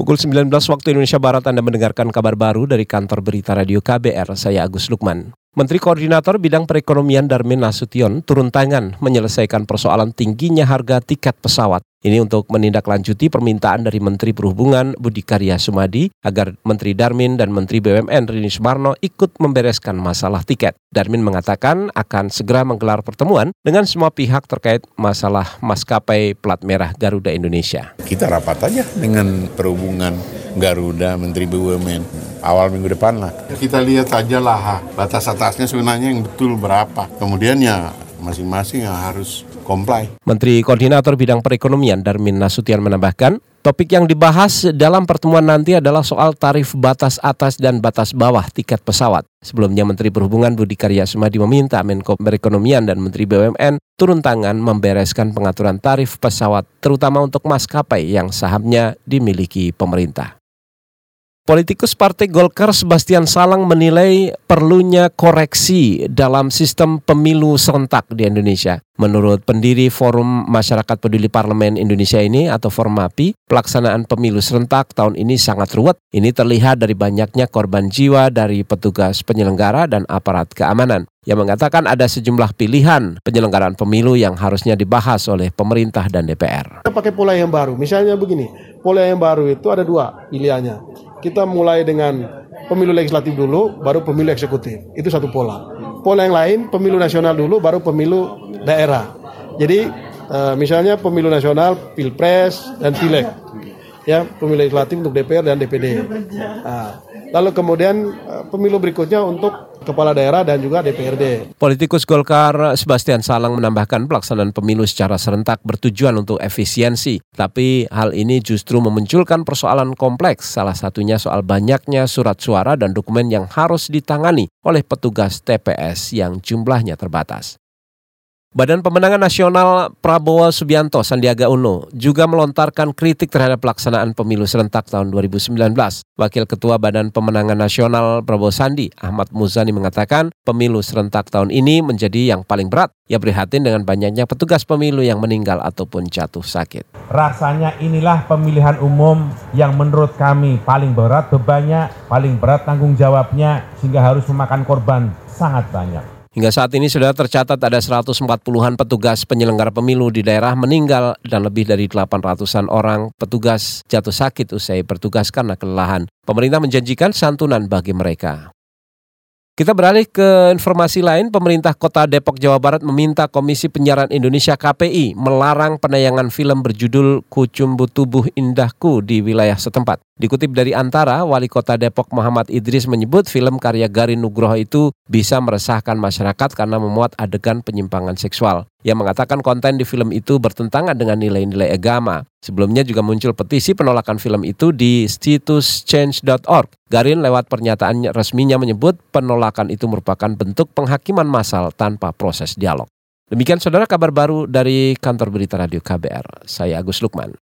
Pukul 19 waktu Indonesia Barat Anda mendengarkan kabar baru dari kantor berita radio KBR, saya Agus Lukman. Menteri Koordinator Bidang Perekonomian Darmin Nasution turun tangan menyelesaikan persoalan tingginya harga tiket pesawat. Ini untuk menindaklanjuti permintaan dari Menteri Perhubungan Budi Karya Sumadi agar Menteri Darmin dan Menteri BUMN Rini Sumarno ikut membereskan masalah tiket. Darmin mengatakan akan segera menggelar pertemuan dengan semua pihak terkait masalah maskapai plat merah Garuda Indonesia. Kita rapat aja dengan Perhubungan Garuda, Menteri BUMN awal minggu depan lah. Kita lihat aja lah batas atasnya sebenarnya yang betul berapa. Kemudian ya masing-masing yang harus comply. Menteri Koordinator Bidang Perekonomian Darmin Nasution menambahkan, topik yang dibahas dalam pertemuan nanti adalah soal tarif batas atas dan batas bawah tiket pesawat. Sebelumnya Menteri Perhubungan Budi Karya Sumadi meminta Menko Perekonomian dan Menteri BUMN turun tangan membereskan pengaturan tarif pesawat terutama untuk maskapai yang sahamnya dimiliki pemerintah. Politikus Partai Golkar Sebastian Salang menilai perlunya koreksi dalam sistem pemilu serentak di Indonesia. Menurut pendiri Forum Masyarakat Peduli Parlemen Indonesia ini atau Formapi, pelaksanaan pemilu serentak tahun ini sangat ruwet. Ini terlihat dari banyaknya korban jiwa dari petugas penyelenggara dan aparat keamanan yang mengatakan ada sejumlah pilihan penyelenggaraan pemilu yang harusnya dibahas oleh pemerintah dan DPR. Kita pakai pola yang baru. Misalnya begini, pola yang baru itu ada dua pilihannya kita mulai dengan pemilu legislatif dulu, baru pemilu eksekutif. Itu satu pola. Pola yang lain, pemilu nasional dulu, baru pemilu daerah. Jadi uh, misalnya pemilu nasional, pilpres dan pileg, ya pemilu legislatif untuk DPR dan DPD. Nah, lalu kemudian uh, pemilu berikutnya untuk kepala daerah dan juga DPRD. Politikus Golkar Sebastian Salang menambahkan pelaksanaan pemilu secara serentak bertujuan untuk efisiensi, tapi hal ini justru memunculkan persoalan kompleks, salah satunya soal banyaknya surat suara dan dokumen yang harus ditangani oleh petugas TPS yang jumlahnya terbatas. Badan Pemenangan Nasional Prabowo Subianto Sandiaga Uno juga melontarkan kritik terhadap pelaksanaan pemilu serentak tahun 2019. Wakil Ketua Badan Pemenangan Nasional Prabowo Sandi, Ahmad Muzani mengatakan pemilu serentak tahun ini menjadi yang paling berat. Ia prihatin dengan banyaknya petugas pemilu yang meninggal ataupun jatuh sakit. Rasanya inilah pemilihan umum yang menurut kami paling berat bebannya, paling berat tanggung jawabnya sehingga harus memakan korban sangat banyak. Hingga saat ini sudah tercatat ada 140-an petugas penyelenggara pemilu di daerah meninggal dan lebih dari 800-an orang petugas jatuh sakit usai bertugas karena kelelahan. Pemerintah menjanjikan santunan bagi mereka. Kita beralih ke informasi lain, pemerintah kota Depok, Jawa Barat meminta Komisi Penyiaran Indonesia KPI melarang penayangan film berjudul Kucumbu Tubuh Indahku di wilayah setempat. Dikutip dari Antara, Wali Kota Depok Muhammad Idris menyebut film karya Garin Nugroho itu bisa meresahkan masyarakat karena memuat adegan penyimpangan seksual. Ia mengatakan konten di film itu bertentangan dengan nilai-nilai agama. Sebelumnya juga muncul petisi penolakan film itu di situs change.org. Garin lewat pernyataan resminya menyebut penolakan itu merupakan bentuk penghakiman massal tanpa proses dialog. Demikian saudara kabar baru dari kantor berita radio KBR. Saya Agus Lukman.